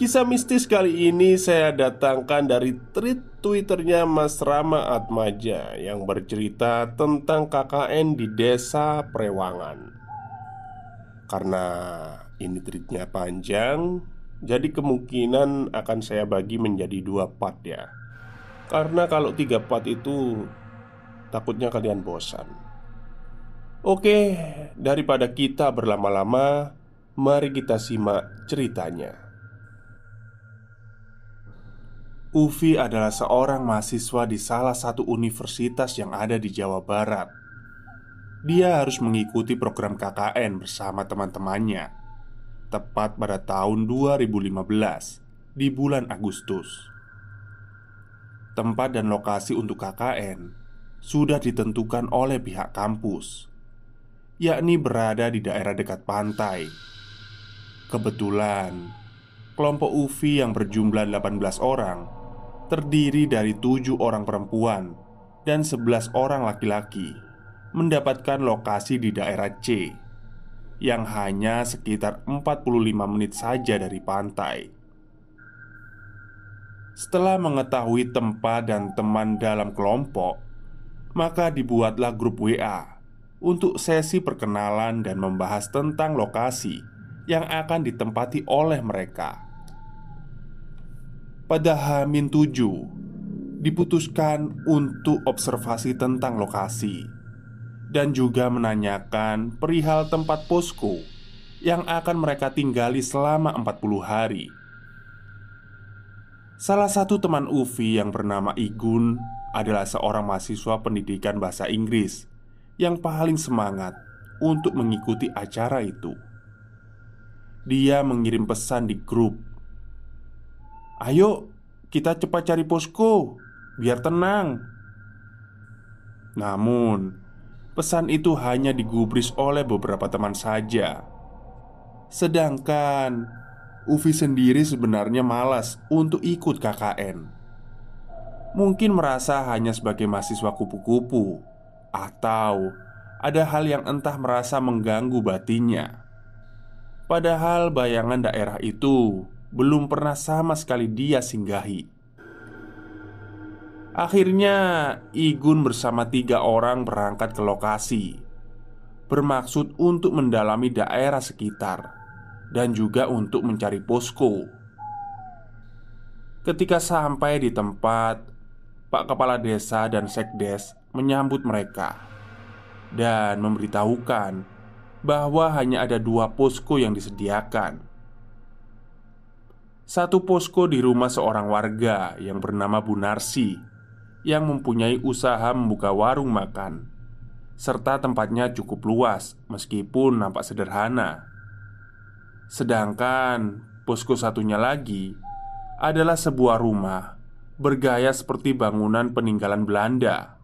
Kisah mistis kali ini saya datangkan dari tweet twitternya Mas Rama Atmaja Yang bercerita tentang KKN di desa Prewangan. Karena ini tweetnya panjang Jadi kemungkinan akan saya bagi menjadi dua part ya. Karena kalau tiga part itu Takutnya kalian bosan. Oke, daripada kita berlama-lama Mari kita simak ceritanya Ufi adalah seorang mahasiswa di salah satu universitas yang ada di Jawa Barat. Dia harus mengikuti program KKN bersama teman-temannya tepat pada tahun 2015 di bulan Agustus. Tempat dan lokasi untuk KKN sudah ditentukan oleh pihak kampus, yakni berada di daerah dekat pantai. Kebetulan, kelompok Ufi yang berjumlah 18 orang terdiri dari tujuh orang perempuan dan sebelas orang laki-laki mendapatkan lokasi di daerah C yang hanya sekitar 45 menit saja dari pantai. Setelah mengetahui tempat dan teman dalam kelompok, maka dibuatlah grup WA untuk sesi perkenalan dan membahas tentang lokasi yang akan ditempati oleh mereka pada Hamin 7 diputuskan untuk observasi tentang lokasi dan juga menanyakan perihal tempat posko yang akan mereka tinggali selama 40 hari. Salah satu teman Ufi yang bernama Igun adalah seorang mahasiswa pendidikan bahasa Inggris yang paling semangat untuk mengikuti acara itu. Dia mengirim pesan di grup Ayo, kita cepat cari posko biar tenang. Namun, pesan itu hanya digubris oleh beberapa teman saja. Sedangkan Ufi sendiri sebenarnya malas untuk ikut KKN. Mungkin merasa hanya sebagai mahasiswa kupu-kupu, atau ada hal yang entah merasa mengganggu batinnya. Padahal bayangan daerah itu belum pernah sama sekali dia singgahi. Akhirnya, Igun bersama tiga orang berangkat ke lokasi, bermaksud untuk mendalami daerah sekitar dan juga untuk mencari posko. Ketika sampai di tempat, Pak Kepala Desa dan Sekdes menyambut mereka dan memberitahukan bahwa hanya ada dua posko yang disediakan satu posko di rumah seorang warga yang bernama Bu Narsi yang mempunyai usaha membuka warung makan serta tempatnya cukup luas meskipun nampak sederhana. Sedangkan posko satunya lagi adalah sebuah rumah bergaya seperti bangunan peninggalan Belanda.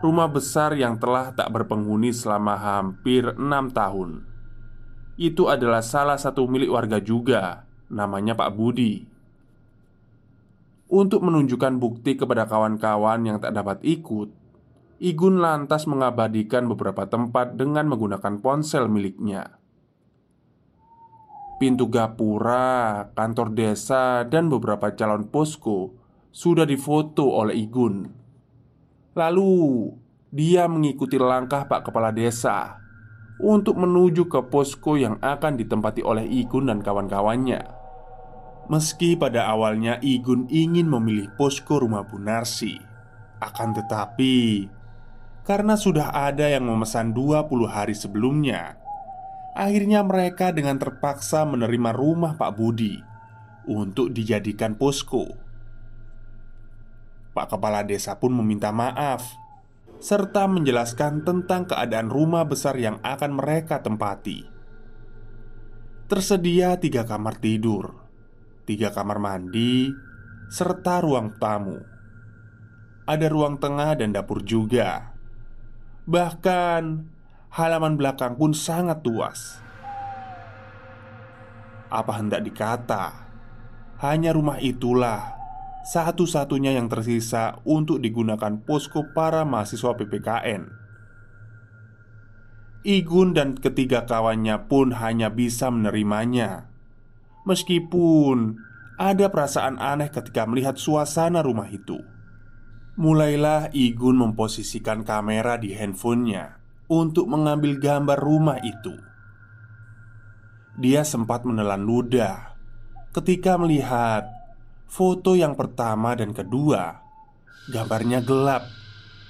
Rumah besar yang telah tak berpenghuni selama hampir enam tahun Itu adalah salah satu milik warga juga Namanya Pak Budi Untuk menunjukkan bukti kepada kawan-kawan yang tak dapat ikut Igun lantas mengabadikan beberapa tempat dengan menggunakan ponsel miliknya Pintu gapura, kantor desa, dan beberapa calon posko sudah difoto oleh Igun. Lalu dia mengikuti langkah Pak Kepala Desa untuk menuju ke posko yang akan ditempati oleh Igun dan kawan-kawannya. Meski pada awalnya Igun ingin memilih posko rumah Bunarsi, akan tetapi karena sudah ada yang memesan 20 hari sebelumnya, Akhirnya mereka dengan terpaksa menerima rumah Pak Budi Untuk dijadikan posko. Pak Kepala Desa pun meminta maaf Serta menjelaskan tentang keadaan rumah besar yang akan mereka tempati. Tersedia tiga kamar tidur Tiga kamar mandi Serta ruang tamu Ada ruang tengah dan dapur juga Bahkan halaman belakang pun sangat luas. Apa hendak dikata, hanya rumah itulah satu-satunya yang tersisa untuk digunakan posko para mahasiswa PPKN. Igun dan ketiga kawannya pun hanya bisa menerimanya, meskipun ada perasaan aneh ketika melihat suasana rumah itu. Mulailah Igun memposisikan kamera di handphonenya untuk mengambil gambar rumah itu. Dia sempat menelan ludah ketika melihat foto yang pertama dan kedua. Gambarnya gelap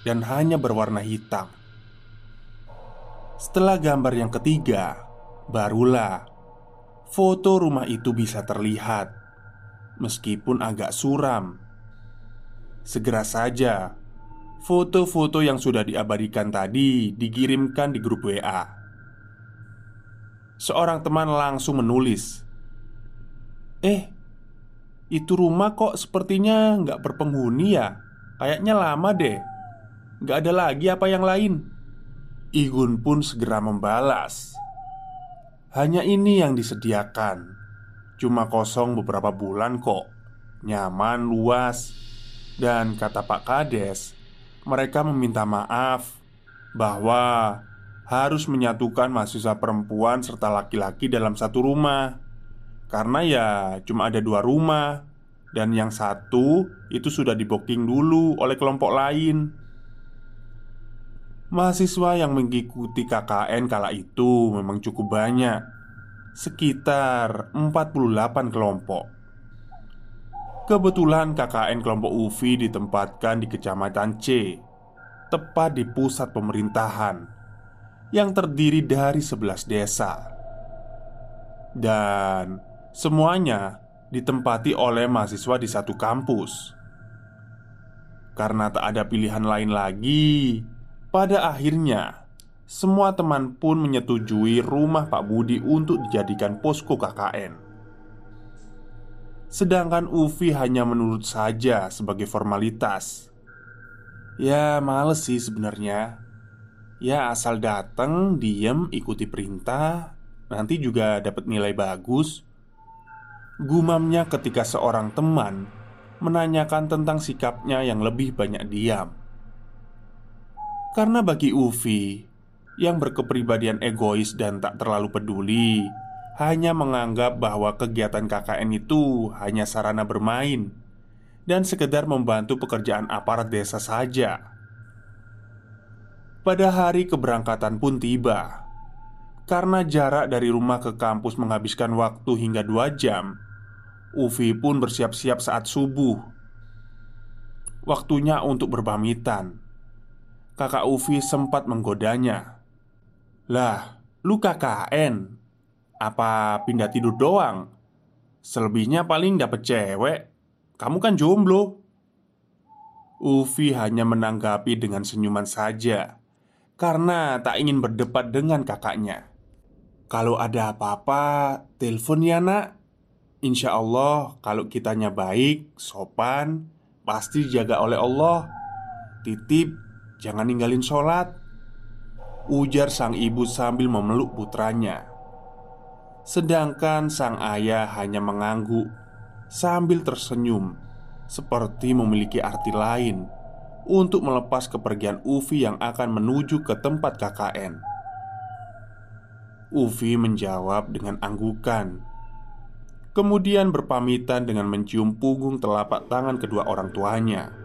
dan hanya berwarna hitam. Setelah gambar yang ketiga, barulah foto rumah itu bisa terlihat, meskipun agak suram. Segera saja Foto-foto yang sudah diabadikan tadi dikirimkan di grup WA. Seorang teman langsung menulis, "Eh, itu rumah kok sepertinya nggak berpenghuni ya? Kayaknya lama deh. Nggak ada lagi apa yang lain." Igun pun segera membalas, "Hanya ini yang disediakan. Cuma kosong beberapa bulan kok. Nyaman, luas." Dan kata Pak Kades, mereka meminta maaf bahwa harus menyatukan mahasiswa perempuan serta laki-laki dalam satu rumah karena ya cuma ada dua rumah dan yang satu itu sudah diboking dulu oleh kelompok lain. Mahasiswa yang mengikuti KKN kala itu memang cukup banyak. Sekitar 48 kelompok. Kebetulan KKN kelompok UFI ditempatkan di Kecamatan C Tepat di pusat pemerintahan Yang terdiri dari 11 desa. Dan semuanya ditempati oleh mahasiswa di satu kampus. Karena tak ada pilihan lain lagi Pada akhirnya Semua teman pun menyetujui rumah Pak Budi untuk dijadikan posko KKN Sedangkan Ufi hanya menurut saja sebagai formalitas. Ya males sih sebenarnya. Ya asal datang, diem, ikuti perintah Nanti juga dapat nilai bagus. Gumamnya ketika seorang teman Menanyakan tentang sikapnya yang lebih banyak diam Karena bagi Ufi Yang berkepribadian egois dan tak terlalu peduli hanya menganggap bahwa kegiatan KKN itu hanya sarana bermain dan sekedar membantu pekerjaan aparat desa saja. Pada hari keberangkatan pun tiba. Karena jarak dari rumah ke kampus menghabiskan waktu hingga dua jam, Uvi pun bersiap-siap saat subuh. Waktunya untuk berpamitan. Kakak Uvi sempat menggodanya. "Lah, lu KKN, apa pindah tidur doang? Selebihnya paling dapet cewek. Kamu kan jomblo. Ufi hanya menanggapi dengan senyuman saja Karena tak ingin berdebat dengan kakaknya. Kalau ada apa-apa, telepon ya nak. Insya Allah kalau kitanya baik, sopan Pasti jaga oleh Allah. Titip jangan ninggalin sholat. Ujar sang ibu sambil memeluk putranya. Sedangkan sang ayah hanya mengangguk Sambil tersenyum Seperti memiliki arti lain Untuk melepas kepergian Ufi yang akan menuju ke tempat KKN Ufi menjawab dengan anggukan Kemudian berpamitan dengan mencium punggung telapak tangan kedua orang tuanya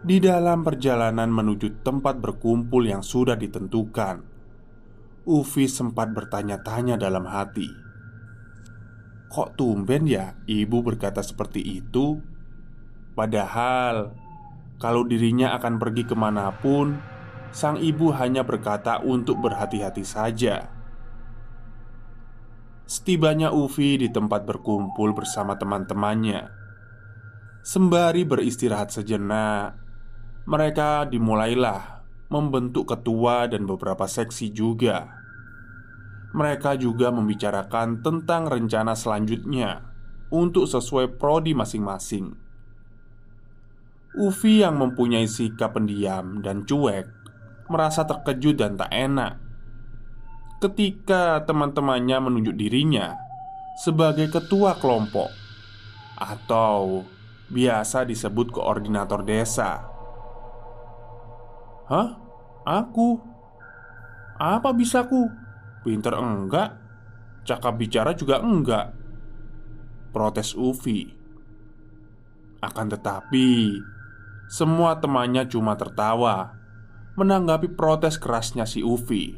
di dalam perjalanan menuju tempat berkumpul yang sudah ditentukan, Ufi sempat bertanya-tanya dalam hati, "Kok tumben ya ibu berkata seperti itu?" Padahal, kalau dirinya akan pergi ke mana pun, sang ibu hanya berkata untuk berhati-hati saja. Setibanya Ufi di tempat berkumpul bersama teman-temannya, sembari beristirahat sejenak, mereka dimulailah membentuk ketua dan beberapa seksi juga. Mereka juga membicarakan tentang rencana selanjutnya untuk sesuai prodi masing-masing. Ufi yang mempunyai sikap pendiam dan cuek merasa terkejut dan tak enak ketika teman-temannya menunjuk dirinya sebagai ketua kelompok atau biasa disebut koordinator desa. Hah? Aku? Apa bisaku? Pinter enggak? Cakap bicara juga enggak Protes Ufi Akan tetapi Semua temannya cuma tertawa Menanggapi protes kerasnya si Ufi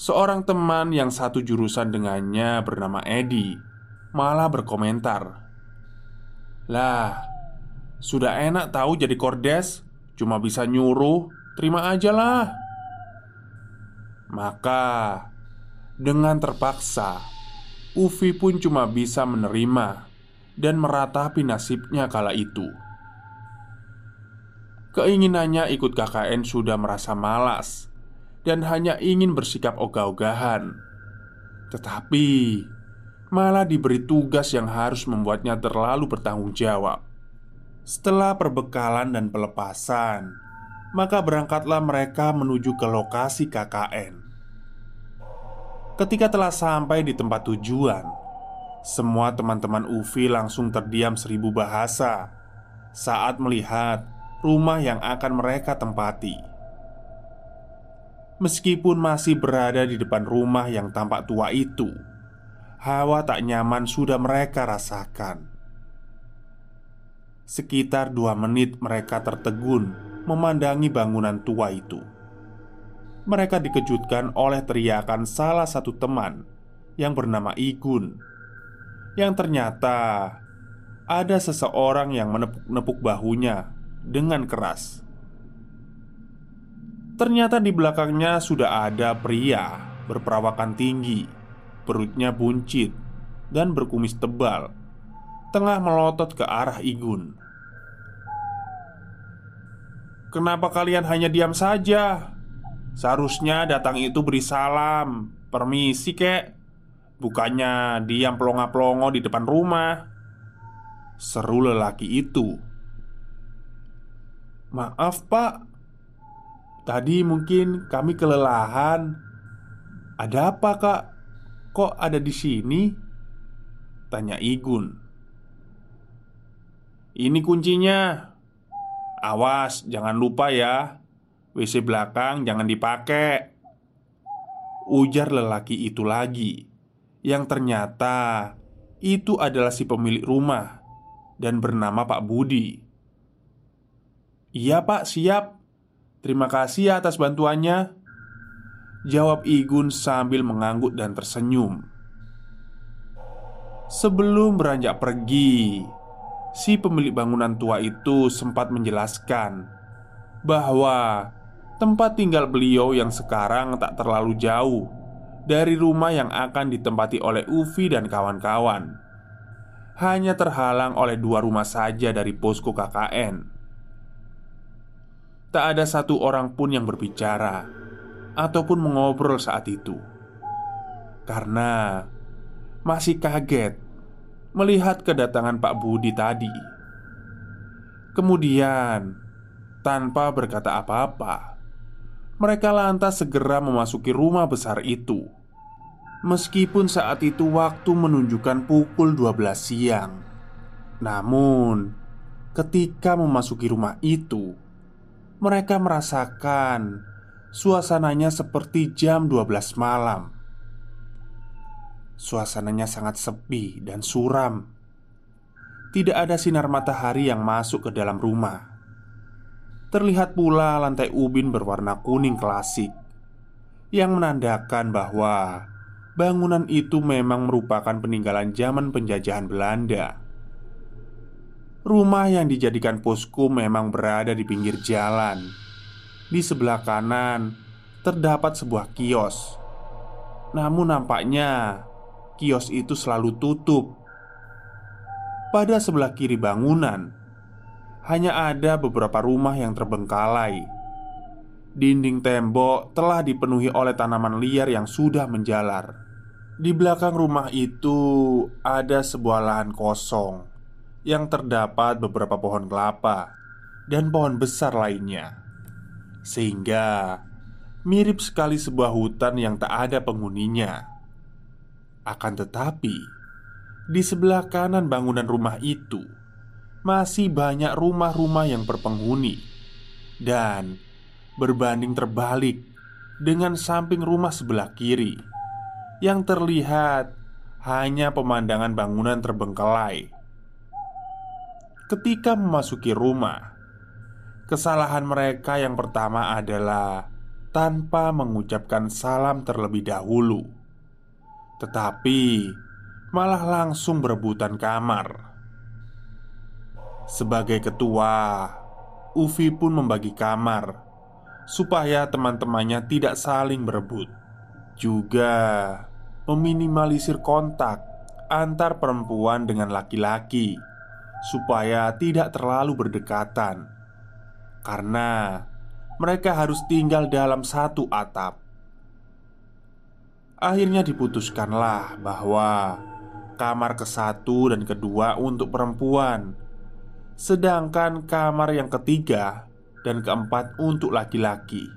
Seorang teman yang satu jurusan dengannya bernama Edi Malah berkomentar Lah Sudah enak tahu jadi kordes Cuma bisa nyuruh, terima aja lah. Maka dengan terpaksa, Ufi pun cuma bisa menerima dan meratapi nasibnya kala itu. Keinginannya ikut KKN sudah merasa malas dan hanya ingin bersikap ogah-ogahan. Tetapi malah diberi tugas yang harus membuatnya terlalu bertanggung jawab. Setelah perbekalan dan pelepasan, maka berangkatlah mereka menuju ke lokasi KKN. Ketika telah sampai di tempat tujuan, semua teman-teman Ufi langsung terdiam seribu bahasa saat melihat rumah yang akan mereka tempati. Meskipun masih berada di depan rumah yang tampak tua itu, hawa tak nyaman sudah mereka rasakan. Sekitar dua menit mereka tertegun memandangi bangunan tua itu. Mereka dikejutkan oleh teriakan salah satu teman yang bernama Igun Yang ternyata ada seseorang yang menepuk-nepuk bahunya dengan keras. Ternyata di belakangnya sudah ada pria berperawakan tinggi Perutnya buncit dan berkumis tebal Tengah melotot ke arah Igun. Kenapa kalian hanya diam saja? Seharusnya datang itu beri salam. Permisi kek. Bukannya diam pelongo-pelongo di depan rumah. Seru lelaki itu. Maaf pak. Tadi mungkin kami kelelahan. Ada apa kak? Kok ada di sini? Tanya Igun Ini kuncinya Awas, jangan lupa ya. WC belakang jangan dipakai. Ujar lelaki itu lagi, yang ternyata itu adalah si pemilik rumah dan bernama Pak Budi. "Iya, Pak, siap. Terima kasih atas bantuannya." Jawab Igun sambil mengangguk dan tersenyum. Sebelum beranjak pergi, si pemilik bangunan tua itu sempat menjelaskan bahwa tempat tinggal beliau yang sekarang tak terlalu jauh dari rumah yang akan ditempati oleh Ufi dan kawan-kawan. Hanya terhalang oleh dua rumah saja dari posko KKN. Tak ada satu orang pun yang berbicara ataupun mengobrol saat itu, karena masih kaget melihat kedatangan Pak Budi tadi. Kemudian, Tanpa berkata apa-apa, mereka lantas segera memasuki rumah besar itu. Meskipun saat itu waktu menunjukkan pukul 12 siang Namun Ketika memasuki rumah itu Mereka merasakan Suasananya seperti jam 12 malam Suasananya sangat sepi dan suram Tidak ada sinar matahari yang masuk ke dalam rumah Terlihat pula lantai ubin berwarna kuning klasik Yang menandakan bahwa bangunan itu memang merupakan peninggalan zaman penjajahan Belanda. Rumah yang dijadikan posko memang berada di pinggir jalan. Di sebelah kanan terdapat sebuah kios. Namun nampaknya kios itu selalu tutup. Pada sebelah kiri bangunan hanya ada beberapa rumah yang terbengkalai. Dinding tembok telah dipenuhi oleh tanaman liar yang sudah menjalar. Di belakang rumah itu ada sebuah lahan kosong yang terdapat beberapa pohon kelapa dan pohon besar lainnya, sehingga mirip sekali sebuah hutan yang tak ada penghuninya. Akan tetapi, di sebelah kanan bangunan rumah itu masih banyak rumah-rumah yang berpenghuni, dan berbanding terbalik dengan samping rumah sebelah kiri yang terlihat hanya pemandangan bangunan terbengkelai. Ketika memasuki rumah, kesalahan mereka yang pertama adalah tanpa mengucapkan salam terlebih dahulu, tetapi malah langsung berebutan kamar. Sebagai ketua, Uvi pun membagi kamar supaya teman-temannya tidak saling berebut. Juga meminimalisir kontak antar perempuan dengan laki-laki supaya tidak terlalu berdekatan, karena mereka harus tinggal dalam satu atap. Akhirnya diputuskanlah bahwa kamar ke satu dan kedua untuk perempuan, sedangkan kamar yang ketiga dan keempat untuk laki-laki.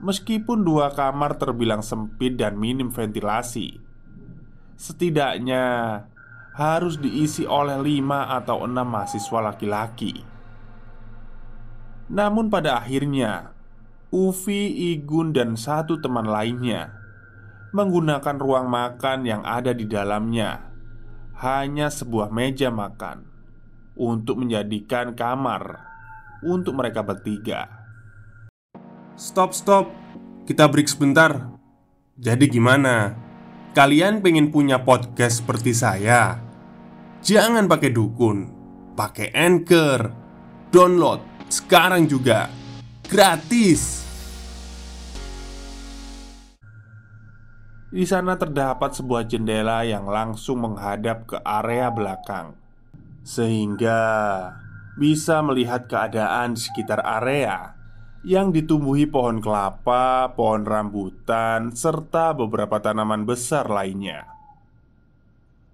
Meskipun dua kamar terbilang sempit dan minim ventilasi Setidaknya harus diisi oleh lima atau enam mahasiswa laki-laki Namun pada akhirnya Ufi, Igun, dan satu teman lainnya Menggunakan ruang makan yang ada di dalamnya Hanya sebuah meja makan Untuk menjadikan kamar Untuk mereka bertiga Stop, stop. Kita break sebentar. Jadi gimana? Kalian pengen punya podcast seperti saya? Jangan pakai dukun, pakai Anchor. Download sekarang juga. Gratis. Di sana terdapat sebuah jendela yang langsung menghadap ke area belakang, sehingga bisa melihat keadaan sekitar area yang ditumbuhi pohon kelapa, pohon rambutan, serta beberapa tanaman besar lainnya.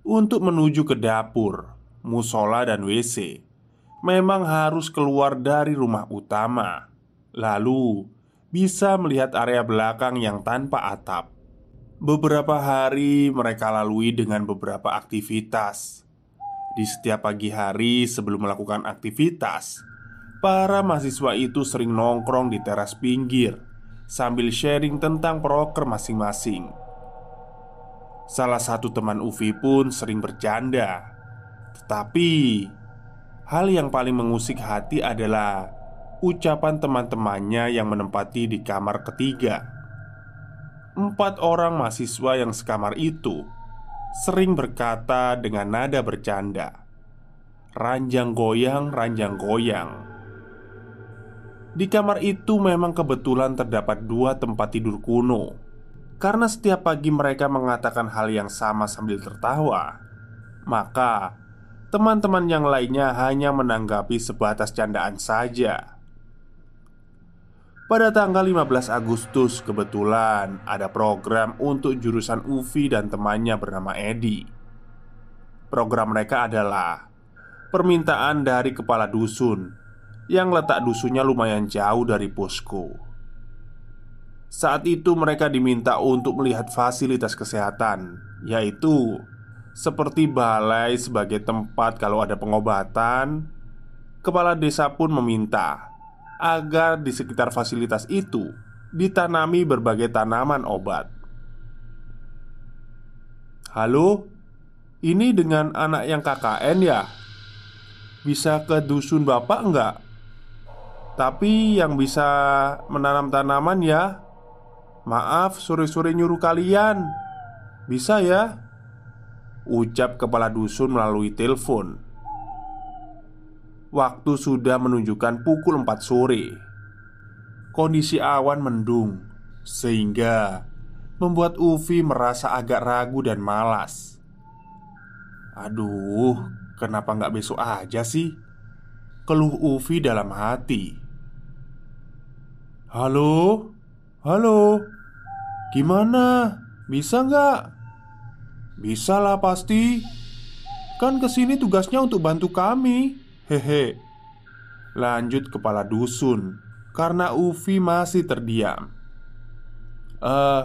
Untuk menuju ke dapur, musola, dan WC, memang harus keluar dari rumah utama, lalu bisa melihat area belakang yang tanpa atap. Beberapa hari mereka lalui dengan beberapa aktivitas. Di setiap pagi hari sebelum melakukan aktivitas, Para mahasiswa itu sering nongkrong di teras pinggir sambil sharing tentang proker masing-masing. Salah satu teman Uvi pun sering bercanda, tetapi hal yang paling mengusik hati adalah ucapan teman-temannya yang menempati di kamar ketiga. Empat orang mahasiswa yang sekamar itu sering berkata dengan nada bercanda, "Ranjang goyang, ranjang goyang." Di kamar itu memang kebetulan terdapat dua tempat tidur kuno Karena setiap pagi mereka mengatakan hal yang sama sambil tertawa Maka teman-teman yang lainnya hanya menanggapi sebatas candaan saja Pada tanggal 15 Agustus kebetulan ada program untuk jurusan Uvi dan temannya bernama Edi Program mereka adalah Permintaan dari kepala dusun yang letak dusunnya lumayan jauh dari posko. Saat itu mereka diminta untuk melihat fasilitas kesehatan, yaitu seperti balai sebagai tempat kalau ada pengobatan. Kepala desa pun meminta agar di sekitar fasilitas itu ditanami berbagai tanaman obat. Halo, ini dengan anak yang KKN ya? Bisa ke dusun bapak enggak? Tapi yang bisa menanam tanaman ya Maaf sore-sore nyuruh kalian Bisa ya? Ucap kepala dusun melalui telepon Waktu sudah menunjukkan pukul 4 sore Kondisi awan mendung Sehingga Membuat Ufi merasa agak ragu dan malas Aduh, kenapa nggak besok aja sih? Keluh Ufi dalam hati Halo? Halo? Gimana? Bisa nggak? Bisa lah pasti Kan ke sini tugasnya untuk bantu kami Hehe Lanjut kepala dusun Karena Ufi masih terdiam Eh,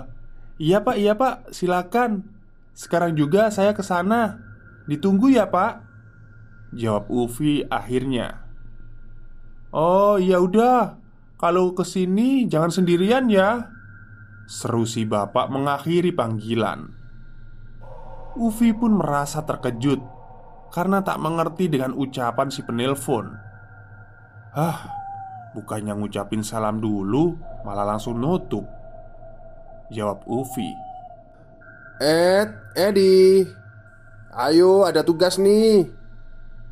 iya pak, iya pak, silakan. Sekarang juga saya ke sana. Ditunggu ya pak. Jawab Ufi akhirnya. Oh iya udah, kalau ke sini jangan sendirian ya Seru si bapak mengakhiri panggilan Ufi pun merasa terkejut Karena tak mengerti dengan ucapan si penelpon Hah, bukannya ngucapin salam dulu Malah langsung nutup Jawab Ufi Ed, Edi Ayo ada tugas nih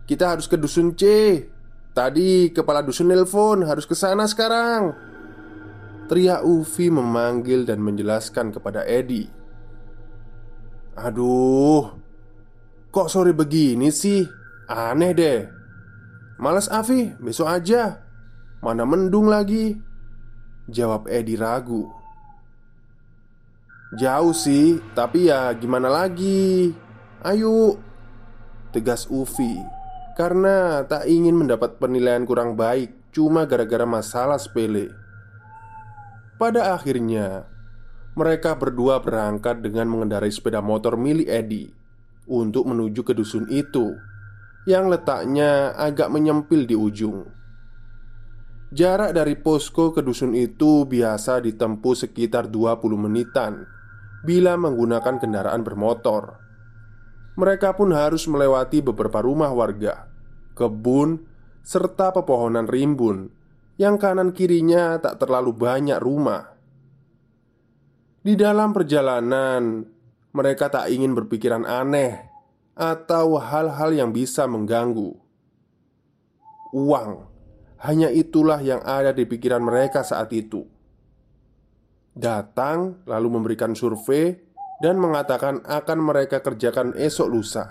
Kita harus ke Dusun C Tadi kepala dusun nelpon harus ke sana sekarang. Teriak Ufi memanggil dan menjelaskan kepada Edi. Aduh, kok sore begini sih? Aneh deh. Malas Afi, besok aja. Mana mendung lagi? Jawab Edi ragu. Jauh sih, tapi ya gimana lagi? Ayo, tegas Ufi karena tak ingin mendapat penilaian kurang baik cuma gara-gara masalah sepele. Pada akhirnya, mereka berdua berangkat dengan mengendarai sepeda motor milik Edi untuk menuju ke dusun itu yang letaknya agak menyempil di ujung. Jarak dari posko ke dusun itu biasa ditempuh sekitar 20 menitan bila menggunakan kendaraan bermotor. Mereka pun harus melewati beberapa rumah warga kebun, serta pepohonan rimbun yang kanan kirinya tak terlalu banyak rumah. Di dalam perjalanan, mereka tak ingin berpikiran aneh atau hal-hal yang bisa mengganggu. Uang hanya itulah yang ada di pikiran mereka saat itu. Datang lalu memberikan survei dan mengatakan akan mereka kerjakan esok lusa.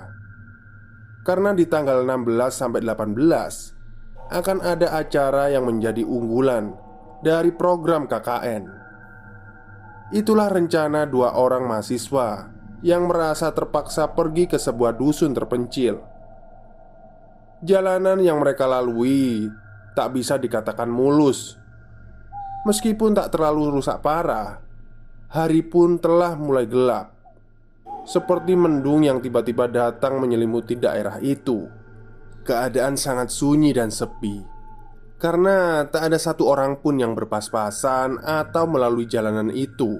Karena di tanggal 16 sampai 18 akan ada acara yang menjadi unggulan dari program KKN. Itulah rencana dua orang mahasiswa yang merasa terpaksa pergi ke sebuah dusun terpencil. Jalanan yang mereka lalui tak bisa dikatakan mulus. Meskipun tak terlalu rusak parah, hari pun telah mulai gelap seperti mendung yang tiba-tiba datang menyelimuti daerah itu. Keadaan sangat sunyi dan sepi karena tak ada satu orang pun yang berpas-pasan atau melalui jalanan itu,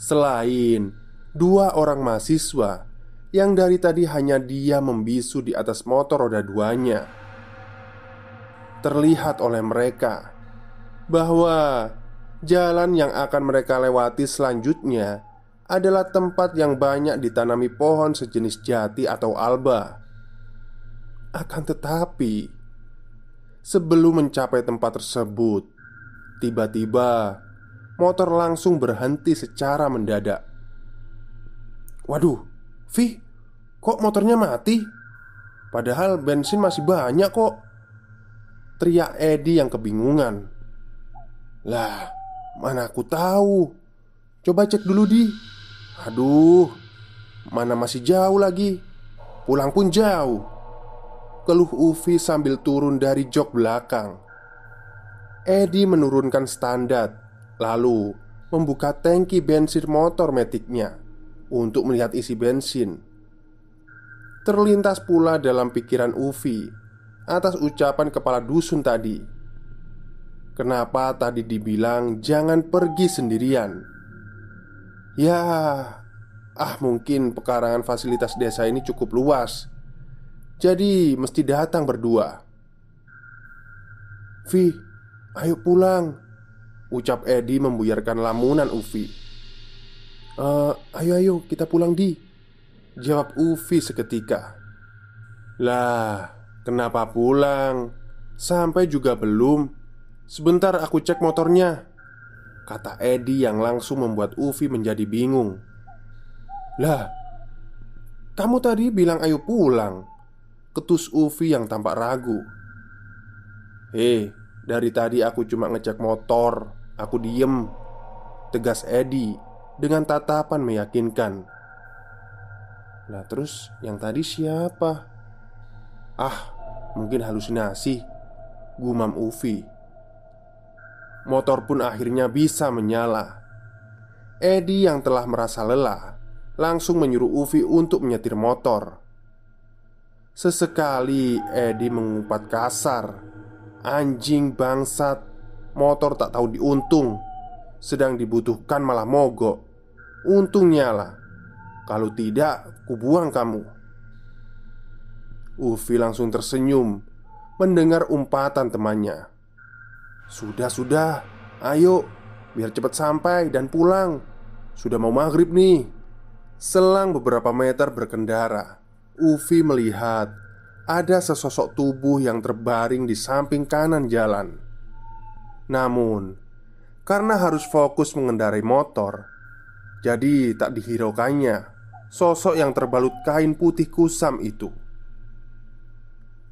selain dua orang mahasiswa yang dari tadi hanya dia membisu di atas motor roda duanya. Terlihat oleh mereka bahwa jalan yang akan mereka lewati selanjutnya adalah tempat yang banyak ditanami pohon sejenis jati atau alba. Akan tetapi, sebelum mencapai tempat tersebut, tiba-tiba motor langsung berhenti secara mendadak. Waduh, Vi, kok motornya mati? Padahal bensin masih banyak kok. Teriak Edi yang kebingungan. Lah, mana aku tahu. Coba cek dulu di Aduh, mana masih jauh lagi. Pulang pun jauh. Keluh Ufi sambil turun dari jok belakang. Edi menurunkan standar Lalu membuka tangki bensin motor metiknya Untuk melihat isi bensin. Terlintas pula dalam pikiran Ufi Atas ucapan kepala dusun tadi. Kenapa tadi dibilang jangan pergi sendirian? Ya Ah mungkin pekarangan fasilitas desa ini cukup luas Jadi mesti datang berdua. Vi, ayo pulang Ucap Edi membuyarkan lamunan Ufi. Uh, Ayo ayo kita pulang di Jawab Ufi seketika. Lah kenapa pulang? Sampai juga belum. Sebentar aku cek motornya Kata Edi yang langsung membuat Ufi menjadi bingung. Lah Kamu tadi bilang ayo pulang Ketus Ufi yang tampak ragu. Hei, dari tadi aku cuma ngecek motor. Aku diem Tegas Edi Dengan tatapan meyakinkan. Nah terus yang tadi siapa? Ah mungkin halusinasi Gumam Ufi Motor pun akhirnya bisa menyala. Edi yang telah merasa lelah Langsung menyuruh Ufi untuk menyetir motor Sesekali Edi mengumpat kasar. Anjing bangsat. Motor tak tahu diuntung. Sedang dibutuhkan malah mogok. Untungnya lah. Kalau tidak, kubuang kamu. Ufi langsung tersenyum Mendengar umpatan temannya. Sudah, sudah. Ayo, biar cepat sampai dan pulang. Sudah mau maghrib nih. Selang beberapa meter berkendara Ufi melihat Ada sesosok tubuh yang terbaring di samping kanan jalan namun, karena harus fokus mengendarai motor, jadi tak dihiraukannya sosok yang terbalut kain putih kusam itu.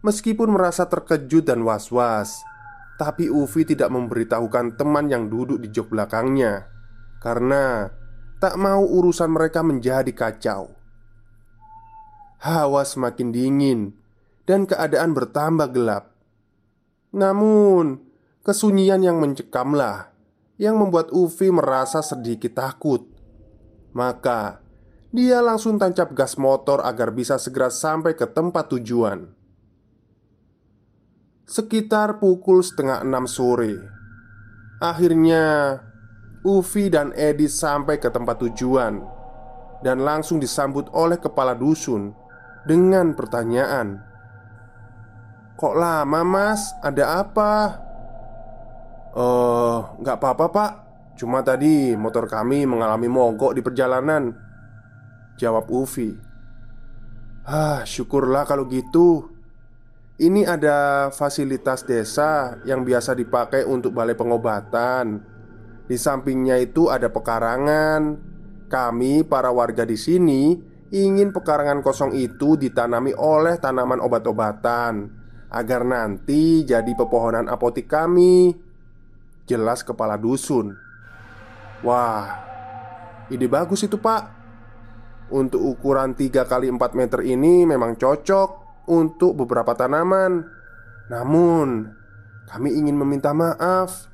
Meskipun merasa terkejut dan was-was, tapi Ufi tidak memberitahukan teman yang duduk di jok belakangnya karena tak mau urusan mereka menjadi kacau. Hawa semakin dingin dan keadaan bertambah gelap. Namun, Kesunyian yang mencekamlah yang membuat Ufi merasa sedikit takut. Maka dia langsung tancap gas motor agar bisa segera sampai ke tempat tujuan. Sekitar pukul setengah enam sore, akhirnya Ufi dan Edi sampai ke tempat tujuan dan langsung disambut oleh kepala dusun dengan pertanyaan, "Kok lama, Mas? Ada apa?" Eh, nggak apa-apa pak. Cuma tadi motor kami mengalami mogok di perjalanan Jawab Ufi Ah, syukurlah kalau gitu. Ini ada fasilitas desa yang biasa dipakai untuk balai pengobatan. Di sampingnya itu ada pekarangan. Kami para warga di sini ingin pekarangan kosong itu ditanami oleh tanaman obat-obatan Agar nanti jadi pepohonan apotik kami. Jelas kepala dusun. Wah Ide bagus itu pak. Untuk ukuran 3 kali 4 meter ini memang cocok Untuk beberapa tanaman. Namun Kami ingin meminta maaf.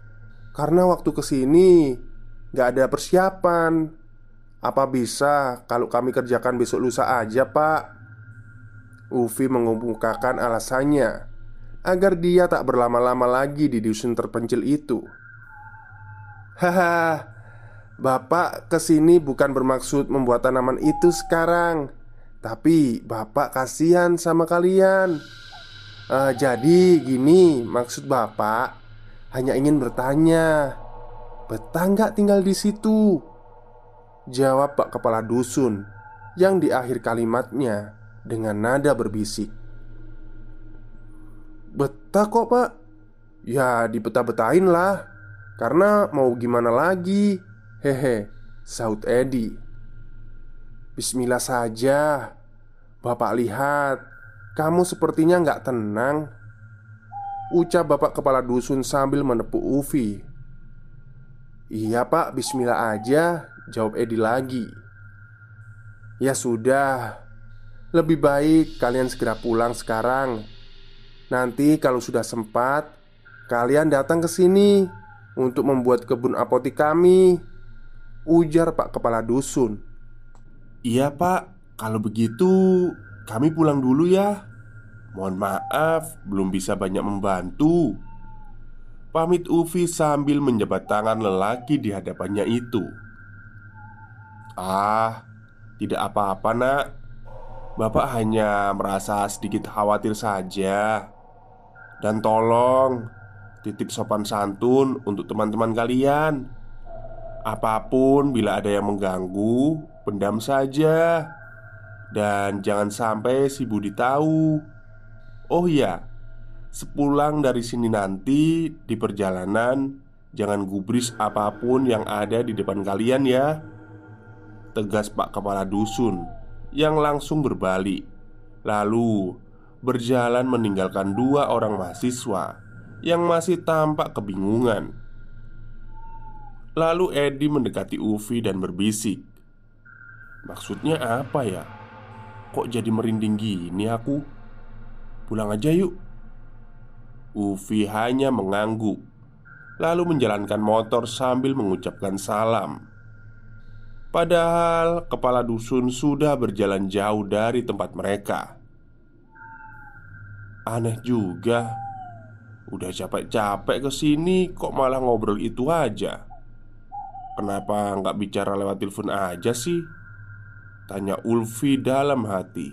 Karena waktu ke sini Gak ada persiapan Apa bisa? Kalau kami kerjakan besok lusa aja pak. Ufi mengemukakan alasannya Agar dia tak berlama-lama lagi di dusun terpencil itu. Haha, Bapak ke sini bukan bermaksud membuat tanaman itu sekarang Tapi Bapak kasihan sama kalian. Uh, Jadi gini maksud Bapak Hanya ingin bertanya Betah nggak tinggal di situ? Jawab Pak Kepala Dusun Yang di akhir kalimatnya Dengan nada berbisik. Betah kok pak. Ya dibetah-betahin lah. Karena mau gimana lagi? Hehe Saud Edi. Bismillah saja. Bapak lihat Kamu sepertinya nggak tenang. Ucap bapak kepala dusun sambil menepuk Ufi. Iya pak, bismillah aja Jawab Edi lagi. Ya sudah. Lebih baik kalian segera pulang sekarang. Nanti kalau sudah sempat kalian datang ke sini untuk membuat kebun apotik kami. Ujar Pak Kepala Dusun. Iya pak, kalau begitu kami pulang dulu ya. Mohon maaf, belum bisa banyak membantu. Pamit Ufi sambil menjabat tangan lelaki di hadapannya itu Ah, tidak apa-apa nak. Bapak hanya merasa sedikit khawatir saja. Dan tolong Titip sopan santun untuk teman-teman kalian. Apa pun bila ada yang mengganggu Pendam saja. Dan jangan sampai si Budi tahu. Oh iya Sepulang dari sini nanti Di perjalanan Jangan gubris apa pun yang ada di depan kalian ya Tegas Pak Kepala Dusun Yang langsung berbalik Lalu Berjalan meninggalkan dua orang mahasiswa Yang masih tampak kebingungan Lalu Edi mendekati Ufi dan berbisik Maksudnya apa ya? Kok jadi merinding gini aku? Pulang aja yuk Ufi hanya mengangguk Lalu menjalankan motor sambil mengucapkan salam Padahal kepala dusun sudah berjalan jauh dari tempat mereka. Aneh juga Udah capek-capek ke sini kok malah ngobrol itu aja? Kenapa nggak bicara lewat telepon aja sih? Tanya Ulfi dalam hati.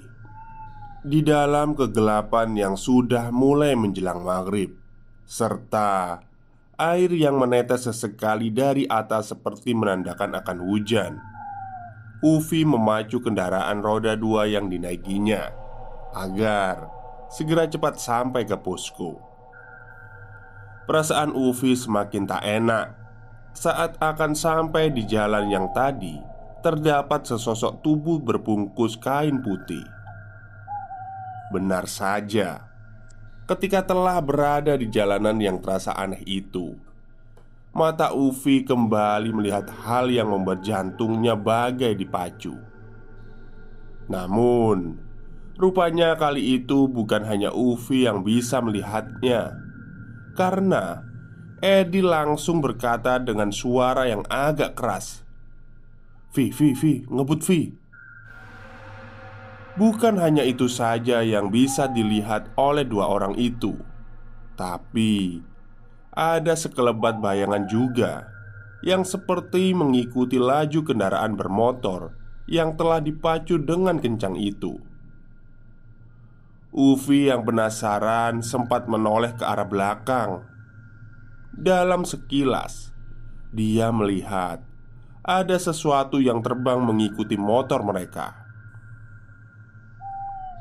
Di dalam kegelapan yang sudah mulai menjelang maghrib Serta air yang menetes sesekali dari atas seperti menandakan akan hujan Ufi memacu kendaraan roda dua yang dinaikinya Agar segera cepat sampai ke posko Perasaan Ufi semakin tak enak Saat akan sampai di jalan yang tadi terdapat sesosok tubuh berbungkus kain putih. Benar saja, ketika telah berada di jalanan yang terasa aneh itu, mata Ufi kembali melihat hal yang membuat jantungnya bagai dipacu. Namun, rupanya kali itu bukan hanya Ufi yang bisa melihatnya, karena Edi langsung berkata dengan suara yang agak keras. Vi, Vi, Vi, ngebut Vi Bukan hanya itu saja yang bisa dilihat oleh dua orang itu Tapi Ada sekelebat bayangan juga Yang seperti mengikuti laju kendaraan bermotor Yang telah dipacu dengan kencang itu Ufi yang penasaran sempat menoleh ke arah belakang Dalam sekilas Dia melihat ada sesuatu yang terbang mengikuti motor mereka.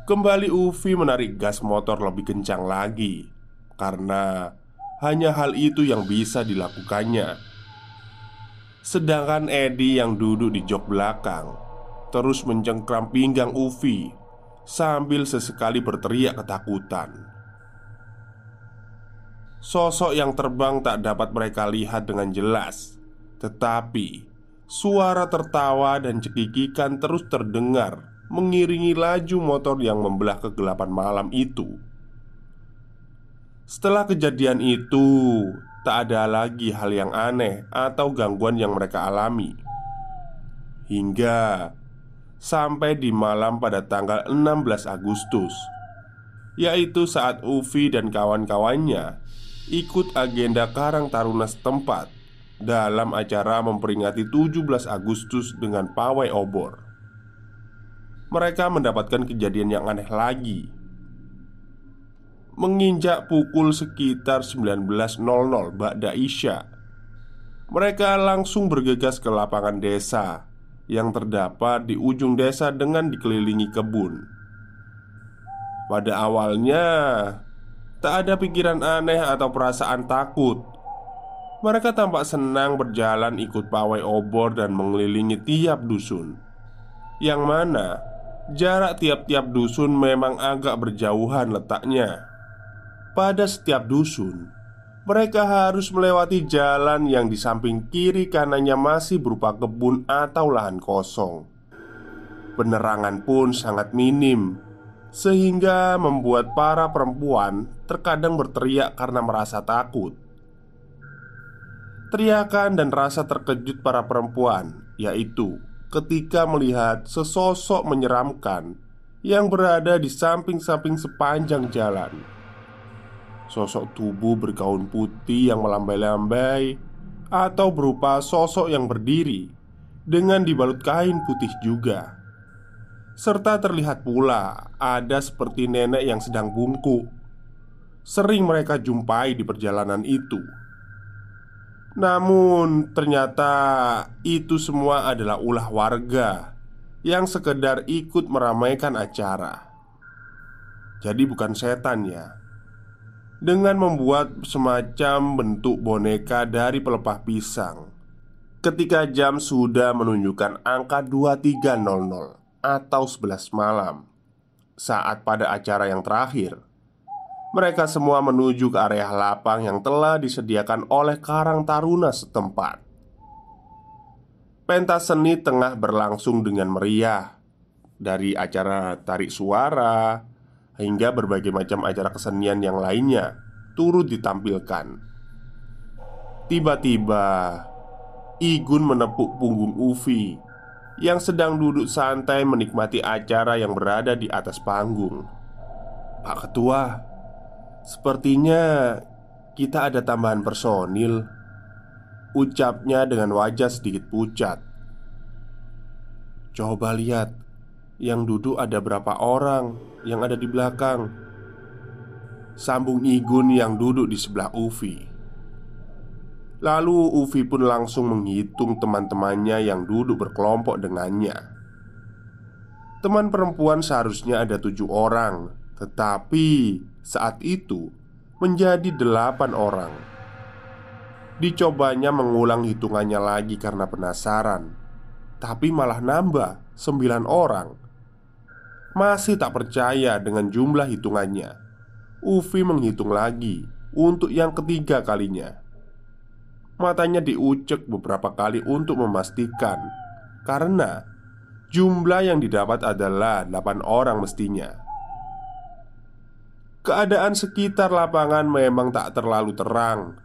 Kembali Ufi menarik gas motor lebih kencang lagi Karena hanya hal itu yang bisa dilakukannya. Sedangkan Edi yang duduk di jok belakang Terus mencengkram pinggang Ufi Sambil sesekali berteriak ketakutan. Sosok yang terbang tak dapat mereka lihat dengan jelas Tetapi Suara tertawa dan cekikikan terus terdengar Mengiringi laju motor yang membelah kegelapan malam itu Setelah kejadian itu Tak ada lagi hal yang aneh atau gangguan yang mereka alami Hingga Sampai di malam pada tanggal 16 Agustus Yaitu saat Ufi dan kawan-kawannya Ikut agenda Karang Taruna setempat dalam acara memperingati 17 Agustus dengan pawai obor. Mereka mendapatkan kejadian yang aneh lagi. Menginjak pukul sekitar 19.00 Ba'da Isya Mereka langsung bergegas ke lapangan desa Yang terdapat di ujung desa dengan dikelilingi kebun. Pada awalnya Tak ada pikiran aneh atau perasaan takut. Mereka tampak senang berjalan ikut pawai obor dan mengelilingi tiap dusun. Yang mana jarak tiap-tiap dusun memang agak berjauhan letaknya Pada setiap dusun Mereka harus melewati jalan yang di samping kiri kanannya masih berupa kebun atau lahan kosong Penerangan pun sangat minim Sehingga membuat para perempuan terkadang berteriak karena merasa takut. Teriakan dan rasa terkejut para perempuan, yaitu ketika melihat sesosok menyeramkan yang berada di samping-samping sepanjang jalan. Sosok tubuh bergaun putih yang melambai-lambai, atau berupa sosok yang berdiri dengan dibalut kain putih juga, serta terlihat pula ada seperti nenek yang sedang bungkuk. Sering mereka jumpai di perjalanan itu. Namun, ternyata itu semua adalah ulah warga yang sekedar ikut meramaikan acara. Jadi, bukan setan, ya. Dengan membuat semacam bentuk boneka dari pelepah pisang, ketika jam sudah menunjukkan angka 23.00 atau 11 malam, saat pada acara yang terakhir mereka semua menuju ke area lapang yang telah disediakan oleh Karang Taruna setempat. Pentas seni tengah berlangsung dengan meriah Dari acara tarik suara Hingga berbagai macam acara kesenian yang lainnya Turut ditampilkan. Tiba-tiba Igun menepuk punggung Ufi Yang sedang duduk santai menikmati acara yang berada di atas panggung. Pak Ketua Sepertinya kita ada tambahan personil Ucapnya dengan wajah sedikit pucat. Coba lihat Yang duduk ada berapa orang Yang ada di belakang Sambung Igun yang duduk di sebelah Ufi Lalu Ufi pun langsung menghitung teman-temannya yang duduk berkelompok dengannya Teman perempuan seharusnya ada tujuh orang Tetapi saat itu menjadi delapan orang. Dicobanya mengulang hitungannya lagi karena penasaran, tapi malah nambah sembilan orang. Masih tak percaya dengan jumlah hitungannya. Ufi menghitung lagi untuk yang ketiga kalinya. Matanya diucek beberapa kali untuk memastikan, karena jumlah yang didapat adalah delapan orang mestinya. Keadaan sekitar lapangan memang tak terlalu terang.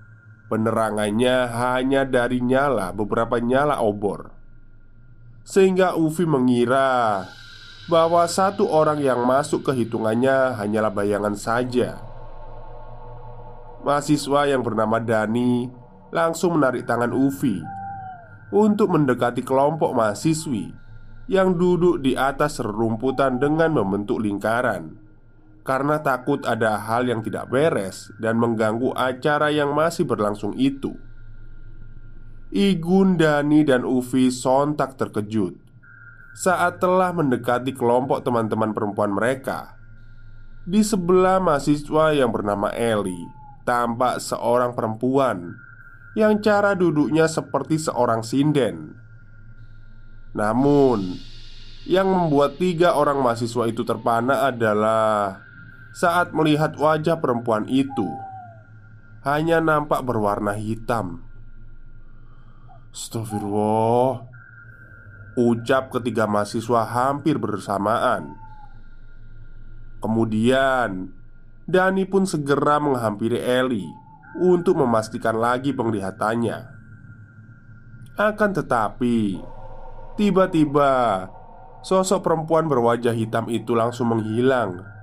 Penerangannya hanya dari nyala beberapa nyala obor, sehingga Ufi mengira bahwa satu orang yang masuk ke hitungannya hanyalah bayangan saja. Mahasiswa yang bernama Dani langsung menarik tangan Ufi untuk mendekati kelompok mahasiswi yang duduk di atas rerumputan dengan membentuk lingkaran karena takut ada hal yang tidak beres dan mengganggu acara yang masih berlangsung itu. Igun, Dani, dan Ufi sontak terkejut saat telah mendekati kelompok teman-teman perempuan mereka. Di sebelah mahasiswa yang bernama Eli, tampak seorang perempuan yang cara duduknya seperti seorang sinden. Namun, yang membuat tiga orang mahasiswa itu terpana adalah saat melihat wajah perempuan itu hanya nampak berwarna hitam. Astagfirullah Ucap ketiga mahasiswa hampir bersamaan Kemudian Dani pun segera menghampiri Eli Untuk memastikan lagi penglihatannya Akan tetapi Tiba-tiba Sosok perempuan berwajah hitam itu langsung menghilang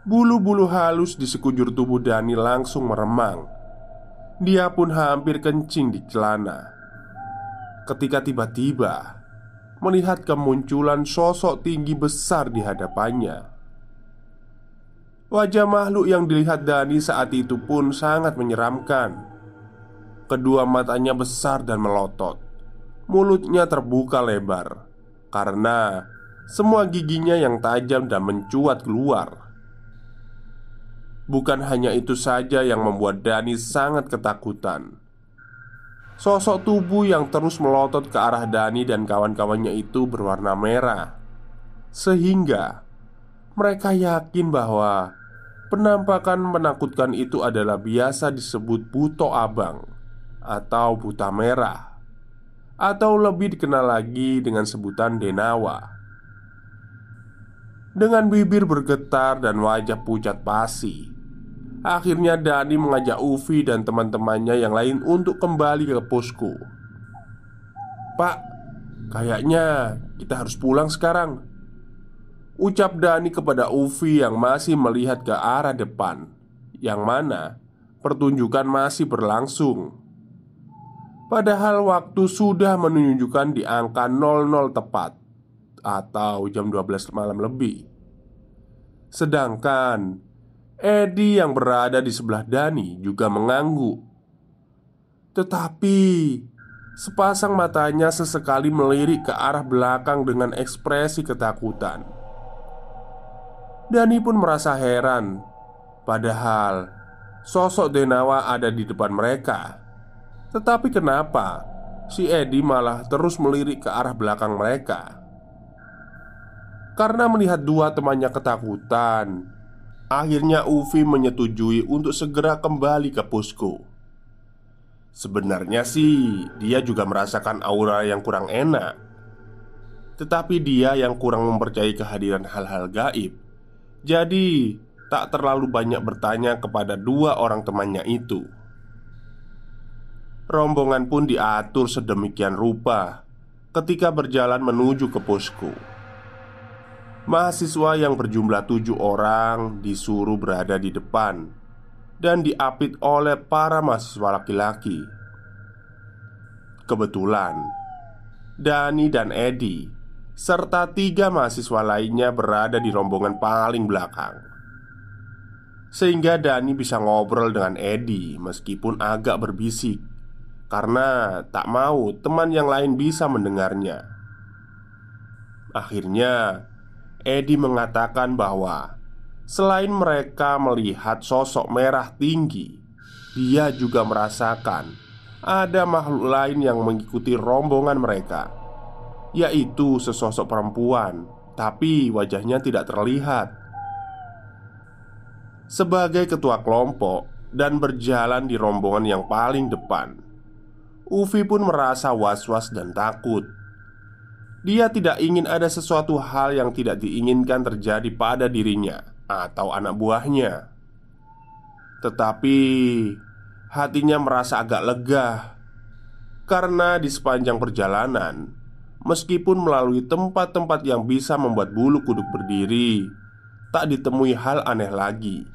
Bulu-bulu halus di sekujur tubuh Dani langsung meremang. Dia pun hampir kencing di celana. Ketika tiba-tiba melihat kemunculan sosok tinggi besar di hadapannya. Wajah makhluk yang dilihat Dani saat itu pun sangat menyeramkan. Kedua matanya besar dan melotot. Mulutnya terbuka lebar karena semua giginya yang tajam dan mencuat keluar. Bukan hanya itu saja yang membuat Dani sangat ketakutan. Sosok tubuh yang terus melotot ke arah Dani dan kawan-kawannya itu berwarna merah, sehingga mereka yakin bahwa penampakan menakutkan itu adalah biasa disebut buto abang atau buta merah, atau lebih dikenal lagi dengan sebutan denawa. Dengan bibir bergetar dan wajah pucat pasi Akhirnya Dani mengajak Ufi dan teman-temannya yang lain untuk kembali ke posko Pak, kayaknya kita harus pulang sekarang Ucap Dani kepada Ufi yang masih melihat ke arah depan Yang mana pertunjukan masih berlangsung Padahal waktu sudah menunjukkan di angka 00 tepat atau jam 12 malam lebih. Sedangkan Edi yang berada di sebelah Dani juga mengangguk. Tetapi sepasang matanya sesekali melirik ke arah belakang dengan ekspresi ketakutan. Dani pun merasa heran, padahal sosok Denawa ada di depan mereka. Tetapi kenapa si Edi malah terus melirik ke arah belakang mereka? Karena melihat dua temannya ketakutan Akhirnya Ufi menyetujui untuk segera kembali ke posko. Sebenarnya sih dia juga merasakan aura yang kurang enak. Tetapi dia yang kurang mempercayai kehadiran hal-hal gaib. Jadi tak terlalu banyak bertanya kepada dua orang temannya itu. Rombongan pun diatur sedemikian rupa ketika berjalan menuju ke posko. Mahasiswa yang berjumlah tujuh orang disuruh berada di depan dan diapit oleh para mahasiswa laki-laki. Kebetulan, Dani dan Edi serta tiga mahasiswa lainnya berada di rombongan paling belakang. Sehingga Dani bisa ngobrol dengan Edi meskipun agak berbisik karena tak mau teman yang lain bisa mendengarnya. Akhirnya, Edi mengatakan bahwa selain mereka melihat sosok merah tinggi, dia juga merasakan ada makhluk lain yang mengikuti rombongan mereka, yaitu sesosok perempuan, tapi wajahnya tidak terlihat. Sebagai ketua kelompok dan berjalan di rombongan yang paling depan, Ufi pun merasa was-was dan takut dia tidak ingin ada sesuatu hal yang tidak diinginkan terjadi pada dirinya atau anak buahnya. Tetapi hatinya merasa agak lega karena di sepanjang perjalanan, meskipun melalui tempat-tempat yang bisa membuat bulu kuduk berdiri, tak ditemui hal aneh lagi.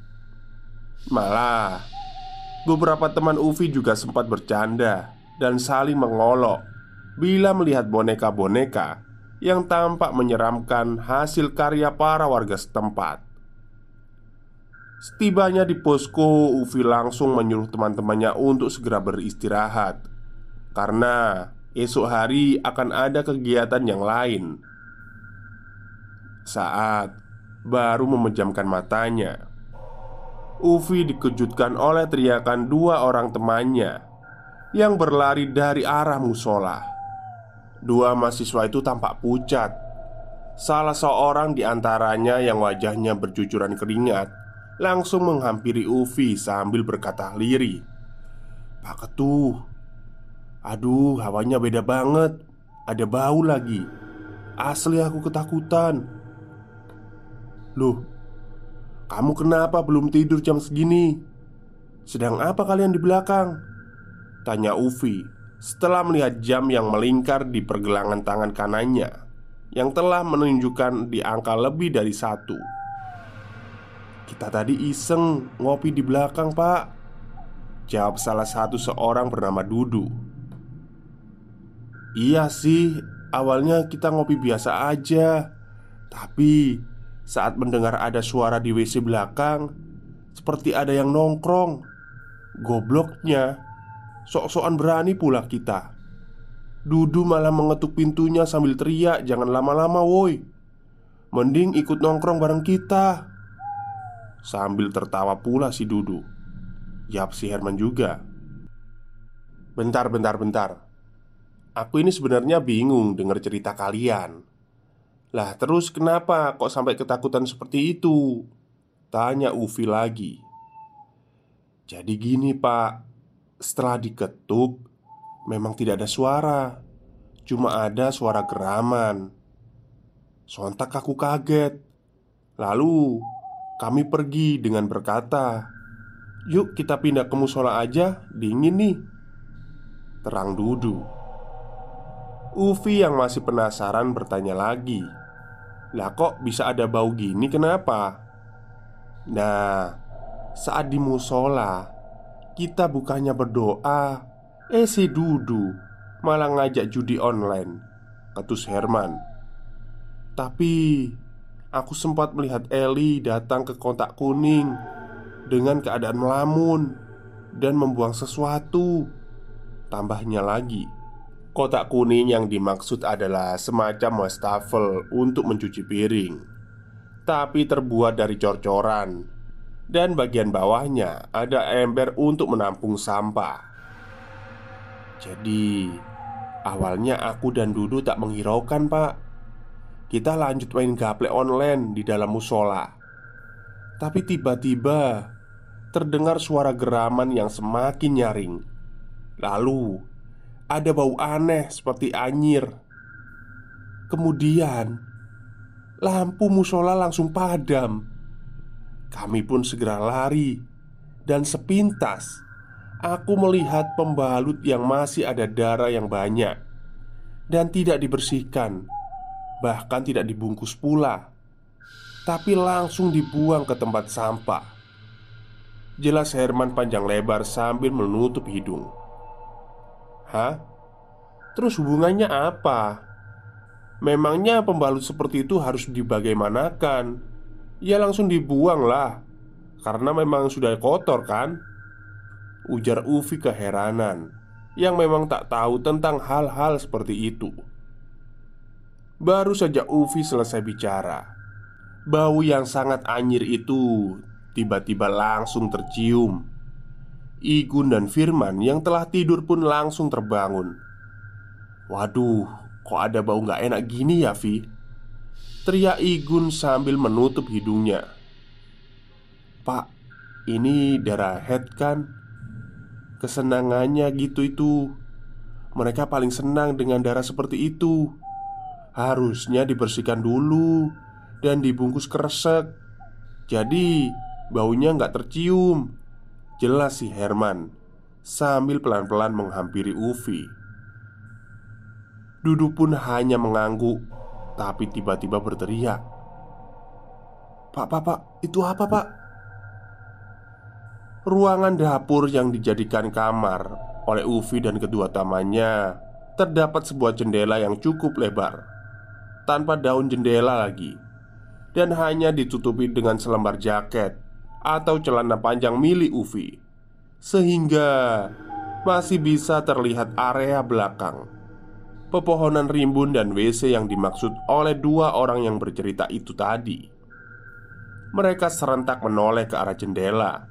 Malah, beberapa teman Ufi juga sempat bercanda dan saling mengolok bila melihat boneka-boneka yang tampak menyeramkan hasil karya para warga setempat. Setibanya di posko, Ufi langsung menyuruh teman-temannya untuk segera beristirahat karena esok hari akan ada kegiatan yang lain. Saat baru memejamkan matanya, Ufi dikejutkan oleh teriakan dua orang temannya yang berlari dari arah musola. Dua mahasiswa itu tampak pucat. Salah seorang di antaranya yang wajahnya bercucuran keringat Langsung menghampiri Ufi sambil berkata lirih Pak Ketuh Aduh, hawanya beda banget. Ada bau lagi. Asli aku ketakutan. Loh, kamu kenapa belum tidur jam segini? Sedang apa kalian di belakang? Tanya Ufi setelah melihat jam yang melingkar di pergelangan tangan kanannya yang telah menunjukkan di angka lebih dari satu. Kita tadi iseng ngopi di belakang, Pak. Jawab salah satu seorang bernama Dudu. Iya sih, awalnya kita ngopi biasa aja. Tapi saat mendengar ada suara di WC belakang, seperti ada yang nongkrong. Gobloknya, Sok-sokan berani pula kita. Dudu malah mengetuk pintunya sambil teriak Jangan lama-lama woi. Mending ikut nongkrong bareng kita. Sambil tertawa pula si Dudu. Yap si Herman juga. Bentar, bentar, bentar. Aku ini sebenarnya bingung dengar cerita kalian. Lah terus kenapa kok sampai ketakutan seperti itu? Tanya Ufi lagi. Jadi gini pak setelah diketuk, memang tidak ada suara, cuma ada suara geraman. Sontak aku kaget Lalu kami pergi dengan berkata, "Yuk, kita pindah ke musola aja, dingin nih." Terang dudu. Ufi yang masih penasaran bertanya lagi, "Lah, kok bisa ada bau gini? Kenapa?" Nah, saat di musola, kita bukannya berdoa, eh si Dudu malah ngajak judi online. Ketus Herman. Tapi aku sempat melihat Eli datang ke kotak kuning dengan keadaan melamun dan membuang sesuatu. Tambahnya lagi, kotak kuning yang dimaksud adalah semacam wastafel untuk mencuci piring, tapi terbuat dari cor-coran, dan bagian bawahnya ada ember untuk menampung sampah. Jadi, awalnya aku dan Dudu tak menghiraukan, Pak. Kita lanjut main gaple online di dalam musola Tapi tiba-tiba Terdengar suara geraman yang semakin nyaring Lalu Ada bau aneh seperti anyir Kemudian Lampu musola langsung padam Kami pun segera lari Dan sepintas Aku melihat pembalut yang masih ada darah yang banyak Dan tidak dibersihkan bahkan tidak dibungkus pula, tapi langsung dibuang ke tempat sampah. Jelas Herman panjang lebar sambil menutup hidung. Hah? Terus hubungannya apa? Memangnya pembalut seperti itu harus dibagaimanakan? Ya langsung dibuang lah Karena memang sudah kotor kan? Ujar Ufi keheranan Yang memang tak tahu tentang hal-hal seperti itu Baru saja Ufi selesai bicara Bau yang sangat anyir itu Tiba-tiba langsung tercium Igun dan Firman yang telah tidur pun langsung terbangun Waduh, kok ada bau gak enak gini ya Vi? Teriak Igun sambil menutup hidungnya. Pak, ini darah head kan? Kesenangannya gitu itu. Mereka paling senang dengan darah seperti itu. Harusnya dibersihkan dulu Dan dibungkus kresek Jadi baunya nggak tercium Jelas si Herman Sambil pelan-pelan menghampiri Ufi. Dudu pun hanya mengangguk Tapi tiba-tiba berteriak Pak, pak, pak, itu apa pak? Ruangan dapur yang dijadikan kamar oleh Ufi dan kedua tamannya Terdapat sebuah jendela yang cukup lebar tanpa daun jendela lagi dan hanya ditutupi dengan selembar jaket atau celana panjang milik Ufi sehingga masih bisa terlihat area belakang pepohonan rimbun dan WC yang dimaksud oleh dua orang yang bercerita itu tadi. Mereka serentak menoleh ke arah jendela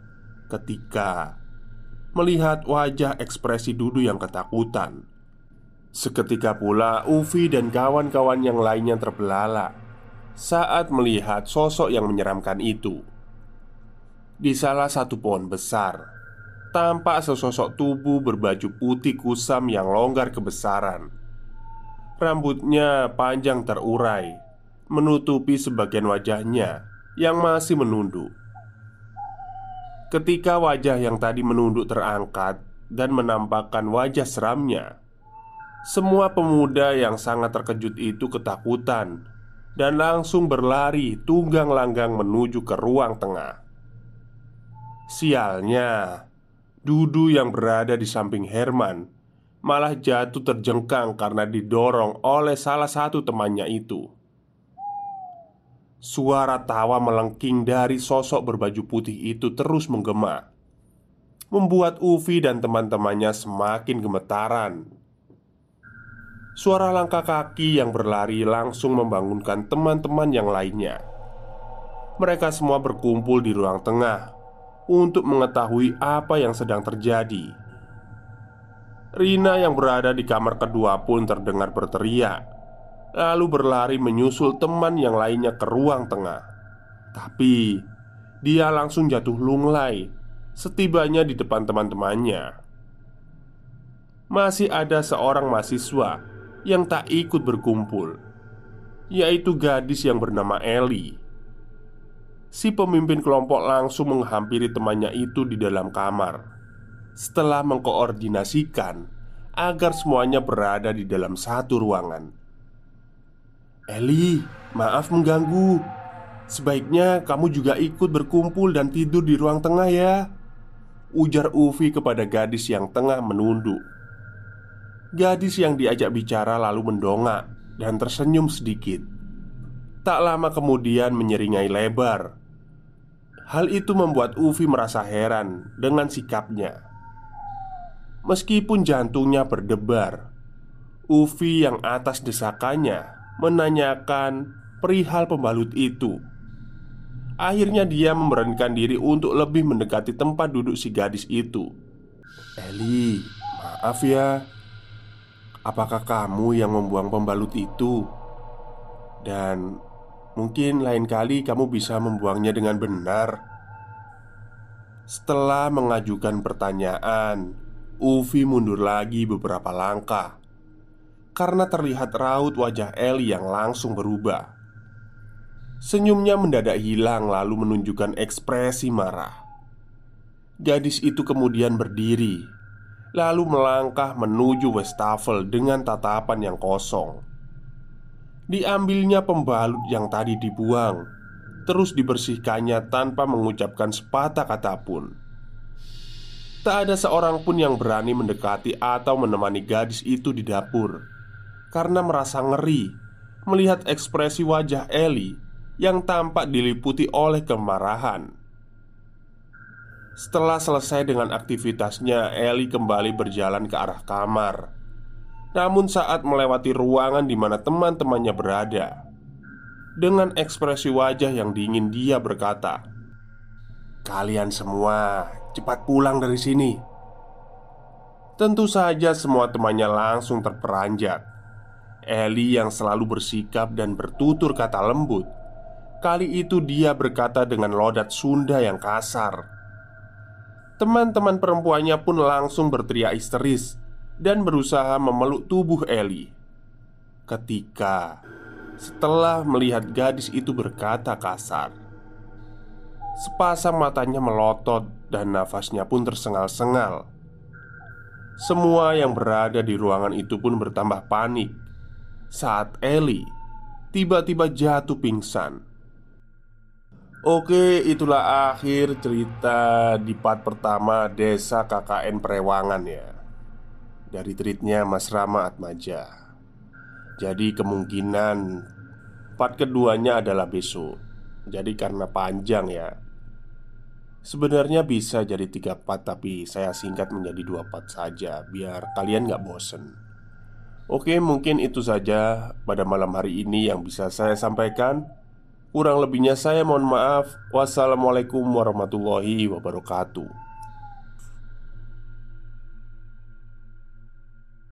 ketika melihat wajah ekspresi Dudu yang ketakutan. Seketika pula Ufi dan kawan-kawan yang lainnya terbelalak Saat melihat sosok yang menyeramkan itu. Di salah satu pohon besar Tampak sesosok tubuh berbaju putih kusam yang longgar kebesaran Rambutnya panjang terurai Menutupi sebagian wajahnya Yang masih menunduk Ketika wajah yang tadi menunduk terangkat Dan menampakkan wajah seramnya semua pemuda yang sangat terkejut itu ketakutan dan langsung berlari tunggang langgang menuju ke ruang tengah. Sialnya, Dudu yang berada di samping Herman malah jatuh terjengkang karena didorong oleh salah satu temannya itu. Suara tawa melengking dari sosok berbaju putih itu terus menggema, membuat Ufi dan teman-temannya semakin gemetaran. Suara langkah kaki yang berlari langsung membangunkan teman-teman yang lainnya. Mereka semua berkumpul di ruang tengah untuk mengetahui apa yang sedang terjadi. Rina yang berada di kamar kedua pun terdengar berteriak, lalu berlari menyusul teman yang lainnya ke ruang tengah. Tapi dia langsung jatuh lunglai setibanya di depan teman-temannya. Masih ada seorang mahasiswa yang tak ikut berkumpul, yaitu gadis yang bernama Eli. Si pemimpin kelompok langsung menghampiri temannya itu di dalam kamar Setelah mengkoordinasikan Agar semuanya berada di dalam satu ruangan. Eli, maaf mengganggu. Sebaiknya kamu juga ikut berkumpul dan tidur di ruang tengah ya. Ujar Ufi kepada gadis yang tengah menunduk. Gadis yang diajak bicara lalu mendongak dan tersenyum sedikit. Tak lama kemudian menyeringai lebar. Hal itu membuat Ufi merasa heran dengan sikapnya. Meskipun jantungnya berdebar, Ufi yang atas desakannya menanyakan perihal pembalut itu. Akhirnya dia memberanikan diri untuk lebih mendekati tempat duduk si gadis itu. "Eli, maaf ya. Apakah kamu yang membuang pembalut itu?" Dan Mungkin lain kali kamu bisa membuangnya dengan benar. Setelah mengajukan pertanyaan, Ufi mundur lagi beberapa langkah karena terlihat raut wajah Eli yang langsung berubah. Senyumnya mendadak hilang, lalu menunjukkan ekspresi marah. Gadis itu kemudian berdiri, lalu melangkah menuju wastafel dengan tatapan yang kosong. Diambilnya pembalut yang tadi dibuang Terus dibersihkannya tanpa mengucapkan sepatah kata pun Tak ada seorang pun yang berani mendekati atau menemani gadis itu di dapur Karena merasa ngeri Melihat ekspresi wajah Eli Yang tampak diliputi oleh kemarahan. Setelah selesai dengan aktivitasnya Eli kembali berjalan ke arah kamar. Namun saat melewati ruangan di mana teman-temannya berada Dengan ekspresi wajah yang dingin dia berkata Kalian semua cepat pulang dari sini. Tentu saja semua temannya langsung terperanjat. Eli yang selalu bersikap dan bertutur kata lembut. Kali itu dia berkata dengan lodat Sunda yang kasar. Teman-teman perempuannya pun langsung berteriak histeris dan berusaha memeluk tubuh Eli. Ketika setelah melihat gadis itu berkata kasar, sepasang matanya melotot dan nafasnya pun tersengal-sengal. Semua yang berada di ruangan itu pun bertambah panik saat Eli tiba-tiba jatuh pingsan. Oke, itulah akhir cerita di part pertama Desa KKN Prewangan ya dari tweetnya Mas Rama Atmaja. Jadi kemungkinan part keduanya adalah besok. Jadi karena panjang ya. Sebenarnya bisa jadi tiga part tapi saya singkat menjadi dua part saja biar kalian nggak bosen. Oke, mungkin itu saja pada malam hari ini yang bisa saya sampaikan. Kurang lebihnya saya mohon maaf. Wassalamualaikum warahmatullahi wabarakatuh.